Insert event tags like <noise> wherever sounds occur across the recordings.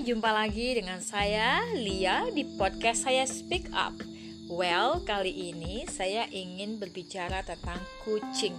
Jumpa lagi dengan saya Lia di podcast saya Speak Up. Well, kali ini saya ingin berbicara tentang kucing.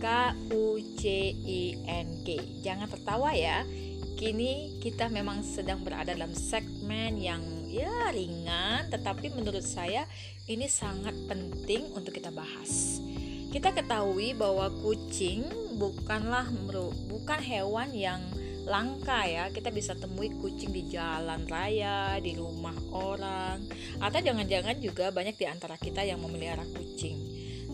K U C I N G. Jangan tertawa ya. Kini kita memang sedang berada dalam segmen yang ya ringan, tetapi menurut saya ini sangat penting untuk kita bahas. Kita ketahui bahwa kucing bukanlah bukan hewan yang langka ya. Kita bisa temui kucing di jalan raya di rumah orang atau jangan-jangan juga banyak di antara kita yang memelihara kucing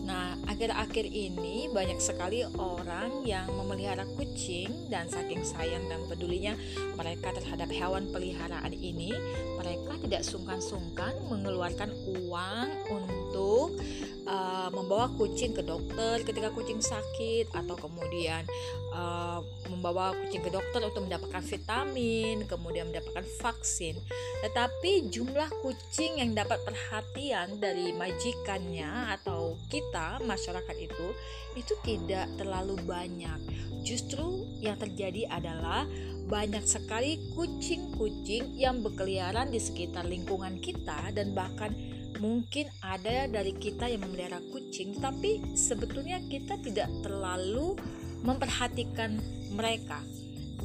Nah, akhir-akhir ini banyak sekali orang yang memelihara kucing dan saking sayang dan pedulinya mereka terhadap hewan peliharaan ini, mereka tidak sungkan-sungkan mengeluarkan uang untuk uh, membawa kucing ke dokter ketika kucing sakit atau kemudian uh, membawa kucing ke dokter untuk mendapatkan vitamin, kemudian mendapatkan vaksin. Tetapi jumlah kucing yang dapat perhatian dari majikannya atau kita masyarakat itu itu tidak terlalu banyak. Justru yang terjadi adalah banyak sekali kucing-kucing yang berkeliaran di sekitar lingkungan kita dan bahkan mungkin ada dari kita yang memelihara kucing tapi sebetulnya kita tidak terlalu memperhatikan mereka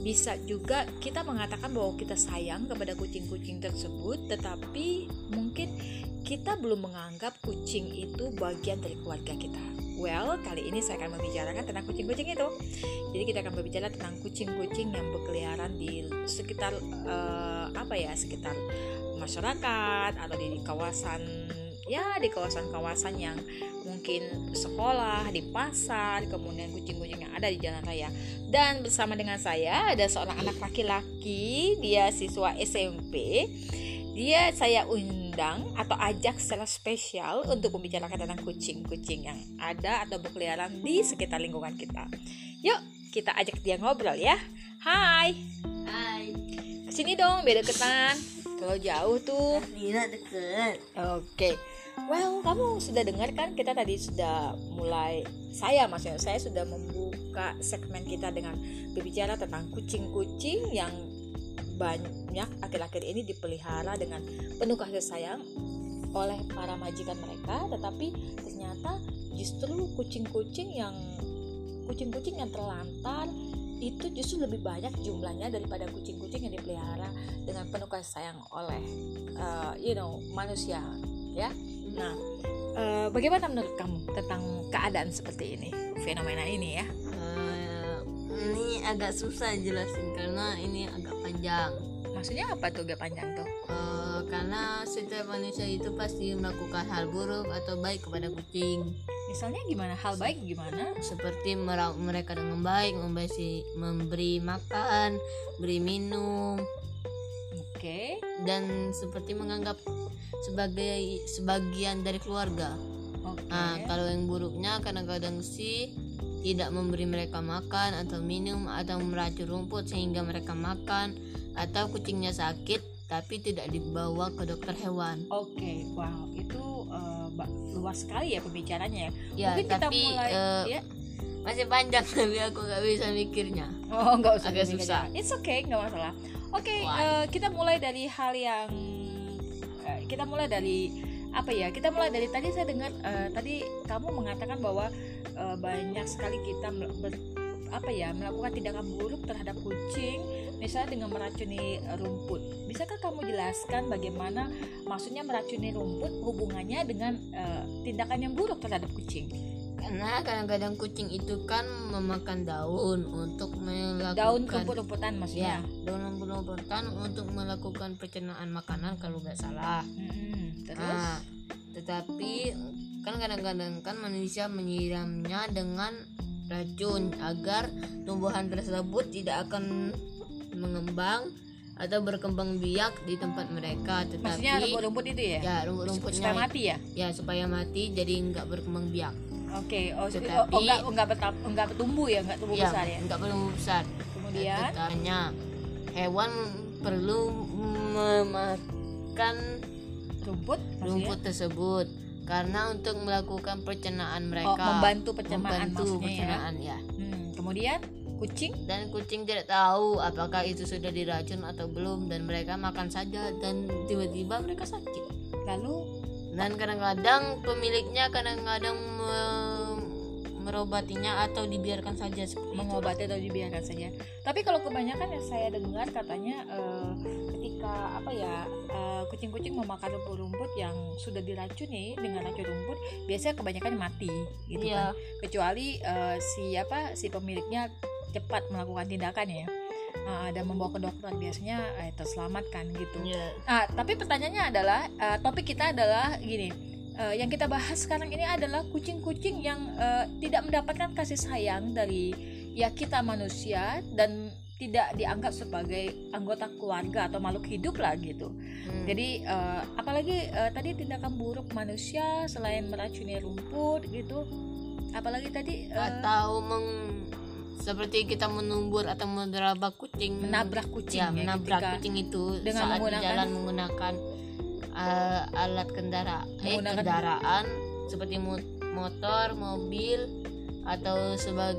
bisa juga kita mengatakan bahwa kita sayang kepada kucing-kucing tersebut tetapi mungkin kita belum menganggap kucing itu bagian dari keluarga kita. Well, kali ini saya akan membicarakan tentang kucing-kucing itu. Jadi kita akan berbicara tentang kucing-kucing yang berkeliaran di sekitar uh, apa ya, sekitar masyarakat atau di kawasan ya di kawasan-kawasan yang mungkin sekolah, di pasar, kemudian kucing-kucing yang ada di jalan raya. Dan bersama dengan saya ada seorang anak laki-laki, dia siswa SMP. Dia saya undang atau ajak secara spesial untuk membicarakan tentang kucing-kucing yang ada atau berkeliaran di sekitar lingkungan kita. Yuk, kita ajak dia ngobrol ya. Hai. Hai. Ke sini dong, beda ketan. Kalau jauh tuh. Tidak deket. Oke. Well, kamu sudah dengar kan kita tadi sudah mulai saya maksudnya saya sudah membuka segmen kita dengan berbicara tentang kucing-kucing yang banyak akhir-akhir ini dipelihara dengan penuh kasih sayang oleh para majikan mereka tetapi ternyata justru kucing-kucing yang kucing-kucing yang terlantar itu justru lebih banyak jumlahnya daripada kucing-kucing yang dipelihara dengan penuh kasih sayang oleh uh, you know manusia ya nah uh, bagaimana menurut kamu tentang keadaan seperti ini fenomena ini ya? Ini agak susah jelasin karena ini agak panjang. Maksudnya apa tuh agak panjang tuh? Uh, karena setiap manusia itu pasti melakukan hal buruk atau baik kepada kucing. Misalnya gimana? Hal baik gimana? Seperti mereka dengan baik memberi memberi makan beri minum okay. dan seperti menganggap sebagai sebagian dari keluarga okay. nah kalau yang buruknya kadang-kadang sih tidak memberi mereka makan atau minum atau meracun rumput sehingga mereka makan atau kucingnya sakit tapi tidak dibawa ke dokter hewan. Oke, okay, wow, itu uh, luas sekali ya pembicaranya ya. ya Mungkin tapi, kita mulai uh, ya. Masih panjang <laughs> tapi aku nggak bisa mikirnya. Oh, nggak usah agak susah. It's okay, nggak masalah. Oke, okay, uh, kita mulai dari hal yang uh, kita mulai dari apa ya kita mulai dari tadi saya dengar uh, tadi kamu mengatakan bahwa uh, banyak sekali kita ber, apa ya melakukan tindakan buruk terhadap kucing misalnya dengan meracuni rumput. Bisakah kamu jelaskan bagaimana maksudnya meracuni rumput hubungannya dengan uh, tindakan yang buruk terhadap kucing karena kadang-kadang kucing itu kan memakan daun untuk melakukan daun rumput-rumputan maksudnya? Ya, daun rumput-rumputan untuk melakukan pencernaan makanan kalau nggak salah. Hmm terus? Nah, tetapi kan kadang-kadang kan manusia menyiramnya dengan racun agar tumbuhan tersebut tidak akan mengembang atau berkembang biak di tempat mereka. Tetapi maksudnya rumput-rumput itu ya? Ya rumput-rumputnya supaya mati ya? Ya supaya mati jadi nggak berkembang biak oke okay. oh, tetapi, oh, enggak enggak betap, enggak bertumbuh ya enggak tumbuh ya, besar ya? enggak bertumbuh besar. Kemudian? Katanya hewan perlu memakan rumput rumput tersebut. Karena untuk melakukan pencernaan mereka. Oh, membantu pencernaan membantu ya? pencernaan ya, ya. Hmm, kemudian? Kucing? Dan kucing tidak tahu apakah itu sudah diracun atau belum. Dan mereka makan saja dan tiba-tiba mereka sakit. Lalu dan kadang-kadang pemiliknya kadang-kadang me- merobatinya atau dibiarkan saja seperti itu. mengobati atau dibiarkan saja. Tapi kalau kebanyakan yang saya dengar katanya eh, ketika apa ya eh, kucing-kucing memakan rumput-rumput yang sudah diracuni dengan racun rumput, biasanya kebanyakan mati gitu Iya. kan. Kecuali eh, si apa si pemiliknya cepat melakukan tindakan ya. Nah, dan membawa ke dokter biasanya eh, terselamatkan gitu. Iya. Nah, tapi pertanyaannya adalah eh, topik kita adalah gini. eh, yang kita bahas sekarang ini adalah kucing-kucing yang eh, tidak mendapatkan kasih sayang dari ya kita manusia dan tidak dianggap sebagai anggota keluarga atau makhluk hidup lah gitu. Hmm. Jadi eh, apalagi eh, tadi tindakan buruk manusia selain meracuni rumput gitu. Apalagi tadi eh, atau meng seperti kita menumbur atau menerabak kucing. Menabrak kucing ya, ya, menabrak ketika- kucing itu dengan saat di menggunakan- jalan menggunakan uh, alat kendaraan eh Menggunakan- kendaraan seperti mo- motor mobil atau sebag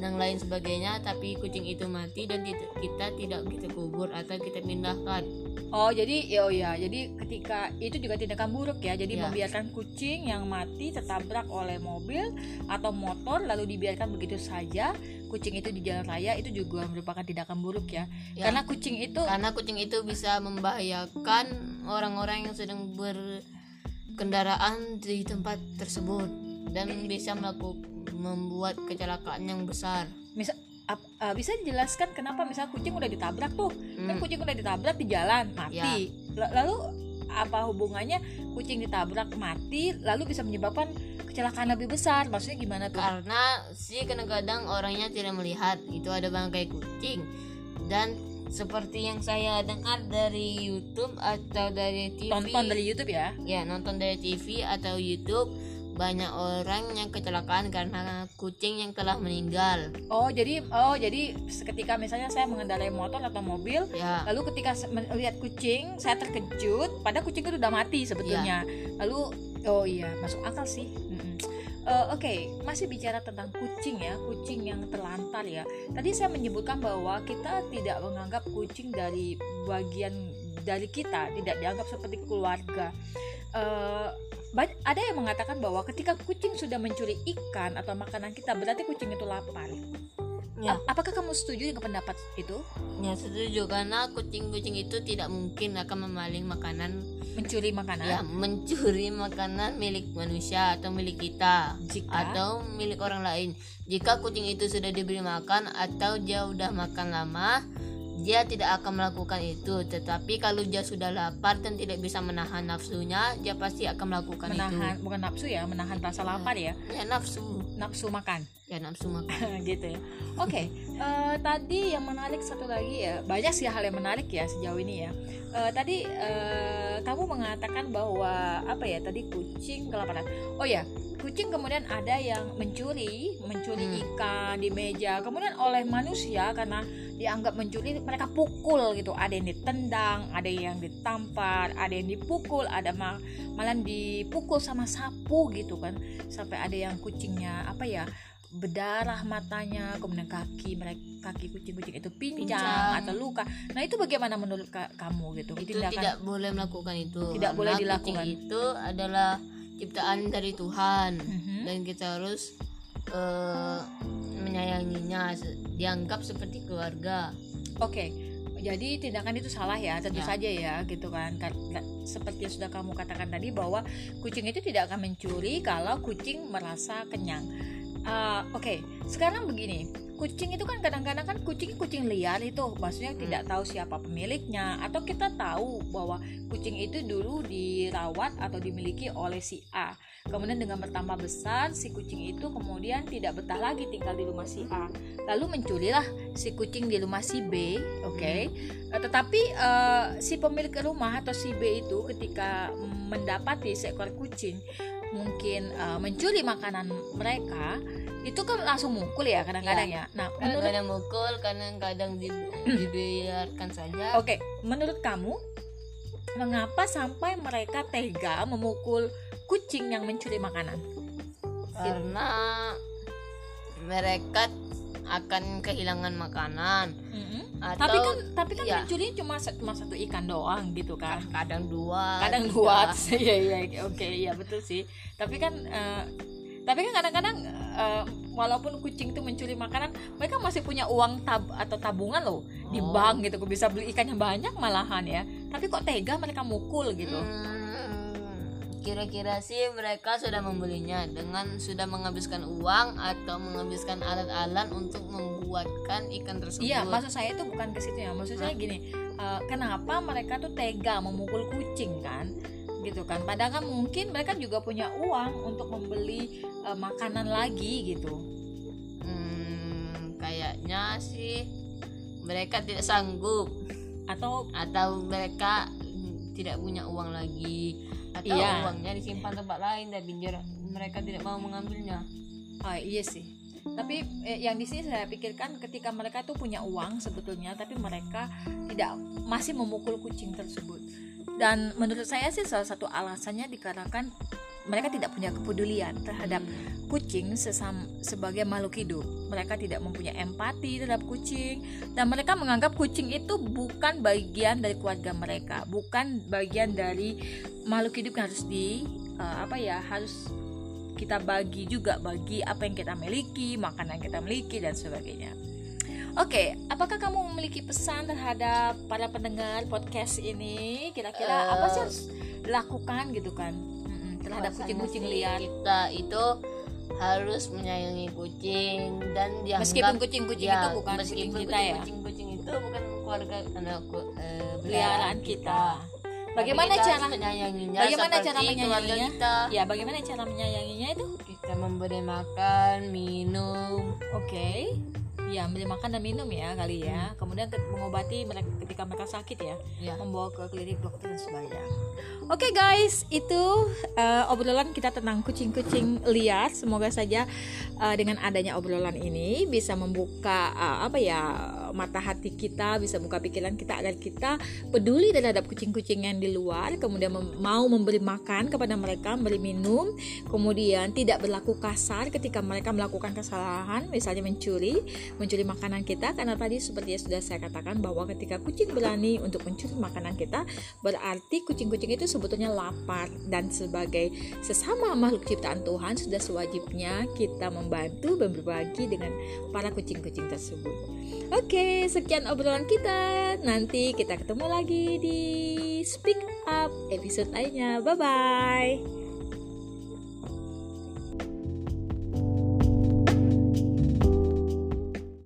yang lain sebagainya tapi kucing itu mati dan kita tidak kita kubur atau kita pindahkan Oh jadi ya oh ya jadi ketika itu juga tindakan buruk ya jadi Ya. membiarkan kucing yang mati tertabrak oleh mobil atau motor lalu dibiarkan begitu saja kucing itu di jalan raya itu juga merupakan tindakan buruk ya, Ya. karena kucing itu karena kucing itu bisa membahayakan orang-orang yang sedang berkendaraan di tempat tersebut dan bisa melakukan membuat kecelakaan yang besar. misal uh, bisa dijelaskan kenapa misal kucing udah ditabrak tuh? Kan Hmm. kucing udah ditabrak di jalan mati. Ya. Lalu apa hubungannya kucing ditabrak mati lalu bisa menyebabkan kecelakaan lebih besar? Maksudnya gimana tuh? Karena sih kadang-kadang orangnya tidak melihat. Itu ada bangkai kucing. Dan seperti yang saya dengar dari YouTube atau dari TV tonton dari YouTube ya? Ya nonton dari TV atau YouTube banyak orang yang kecelakaan karena kucing yang telah meninggal. Oh jadi oh jadi ketika misalnya saya mengendarai motor atau mobil ya. lalu ketika melihat kucing saya terkejut pada kucing itu udah mati sebetulnya. Lalu oh iya masuk akal sih. Eh, Oke masih bicara tentang kucing ya kucing yang terlantar ya. Tadi saya menyebutkan bahwa kita tidak menganggap kucing dari bagian dari kita tidak dianggap seperti keluarga. Eh, ada yang mengatakan bahwa ketika kucing sudah mencuri ikan atau makanan kita berarti kucing itu lapar. Ya. Ap- apakah kamu setuju dengan pendapat itu? Ya setuju karena kucing-kucing itu tidak mungkin akan memaling makanan. Mencuri makanan? Ya mencuri makanan milik manusia atau milik kita. Jika? Atau milik orang lain. Jika kucing itu sudah diberi makan atau dia udah makan lama, dia tidak akan melakukan itu. Tetapi kalau dia sudah lapar dan tidak bisa menahan nafsunya, dia pasti akan melakukan menahan bukan nafsu ya menahan rasa lapar ya itu. Ya nafsu, nafsu makan ya nafsu makan. <laughs> gitu ya. Oke eh, tadi yang menarik satu lagi ya banyak sih hal yang menarik ya sejauh ini ya. Eh, tadi eh, kamu mengatakan bahwa apa ya tadi kucing kelaparan. Oh ya kucing kemudian ada yang mencuri mencuri Hmm. ikan di meja. Kemudian oleh manusia karena dianggap mencuri mereka pukul gitu. Ada yang ditendang ada yang ditampar ada yang dipukul ada ma- malah dipukul sama sapu gitu kan. Sampai ada yang kucingnya apa ya berdarah matanya kemudian kaki mereka kaki kucing-kucing itu pincang, Pincang. atau luka nah itu bagaimana menurut ka- kamu gitu Itu tindakan tidak boleh melakukan itu. Tidak boleh dilakukan. Itu adalah ciptaan dari Tuhan Mhm. dan kita harus eh, menyayanginya, dianggap seperti keluarga. Oke, jadi tindakan itu salah ya, tentu Ya. saja ya, gitu kan. Seperti yang sudah kamu katakan tadi bahwa kucing itu tidak akan mencuri kalau kucing merasa kenyang. Ah, Oke, sekarang begini, kucing itu kan kadang-kadang kan kucing kucing liar itu, maksudnya Hmm. tidak tahu siapa pemiliknya, atau kita tahu bahwa kucing itu dulu dirawat atau dimiliki oleh si A. Kemudian dengan bertambah besar, si kucing itu kemudian tidak betah lagi tinggal di rumah si A. Lalu mencurilah si kucing di rumah si B, oke. Eh, tetapi eh, si pemilik rumah atau si B itu ketika mendapati seekor kucing mungkin eh, mencuri makanan mereka, itu kan langsung mukul ya kadang-kadang ya. Nah, menurut Kadang-kadang mukul, kadang-kadang di- dibiarkan saja. Oke, menurut kamu mengapa sampai mereka tega memukul kucing yang mencuri makanan? Karena mereka akan kehilangan makanan. Mm-mm. atau tapi kan tapi kan iya. mencurinya cuma cuma satu ikan doang gitu kan. Kadang dua. Kadang tiga. dua. <laughs> Iya iya oke iya betul sih. Tapi kan eh, tapi kan kadang-kadang eh, walaupun kucing itu mencuri makanan mereka masih punya uang tab atau tabungan loh di Oh. bank gitu. Kok bisa beli ikan yang banyak malahan ya. Tapi kok tega mereka mukul gitu. Hmm, kira-kira sih mereka sudah membelinya dengan sudah menghabiskan uang atau menghabiskan alat-alat untuk membuatkan ikan tersebut Iya, maksud saya itu bukan ke situ ya. Maksud saya gini, eh, kenapa mereka tuh tega memukul kucing kan? Gitu kan. Padahal kan mungkin mereka juga punya uang untuk membeli eh, makanan lagi gitu. Hmm, kayaknya sih mereka tidak sanggup Atau atau mereka tidak punya uang lagi atau Iya. uangnya disimpan tempat lain dan biar mereka tidak mau mengambilnya. ah, iya sih. Tapi eh, yang di sini saya pikirkan ketika mereka tuh punya uang sebetulnya tapi mereka tidak masih memukul kucing tersebut. Dan menurut saya sih salah satu alasannya dikarenakan mereka tidak punya kepedulian terhadap kucing sesam sebagai makhluk hidup. Mereka tidak mempunyai empati terhadap kucing dan mereka menganggap kucing itu bukan bagian dari keluarga mereka, bukan bagian dari makhluk hidup yang harus di eh, apa ya, harus kita bagi juga bagi apa yang kita miliki, makanan yang kita miliki dan sebagainya. Oke, apakah kamu memiliki pesan terhadap para pendengar podcast ini? Kira-kira Eh, apa sih harus dilakukan gitu kan terhadap kucing-kucing liar? kita itu harus menyayangi kucing dan dianggap Meskipun kucing-kucing ya, itu bukan kucing meskipun kita ya, kucing-kucing itu bukan keluarga anak ku- eh, peliharaan kita. Bagaimana kita cara menyayanginya bagaimana cara menyayanginya? kita ya bagaimana cara menyayanginya itu? kita memberi makan minum Oke. Ya, beli makan dan minum ya kali Hmm. ya. Kemudian ke- mengobati mereka ketika mereka sakit ya. ya membawa ke klinik dokter dan sebagainya. Oke guys, itu uh, obrolan kita tentang kucing-kucing liar. Semoga saja uh, dengan adanya obrolan ini bisa membuka uh, apa ya mata hati kita, bisa buka pikiran kita agar kita peduli terhadap kucing-kucing yang di luar, kemudian mem- mau memberi makan kepada mereka, memberi minum, kemudian tidak berlaku kasar ketika mereka melakukan kesalahan, misalnya mencuri, mencuri makanan kita karena tadi seperti yang sudah saya katakan bahwa ketika kucing berani untuk mencuri makanan kita berarti kucing-kucing itu sebetulnya lapar dan sebagai sesama makhluk ciptaan Tuhan sudah sewajibnya kita membantu dan berbagi dengan para kucing-kucing tersebut. Oke, sekian obrolan kita. Nanti kita ketemu lagi di Speak Up episode lainnya. Bye bye.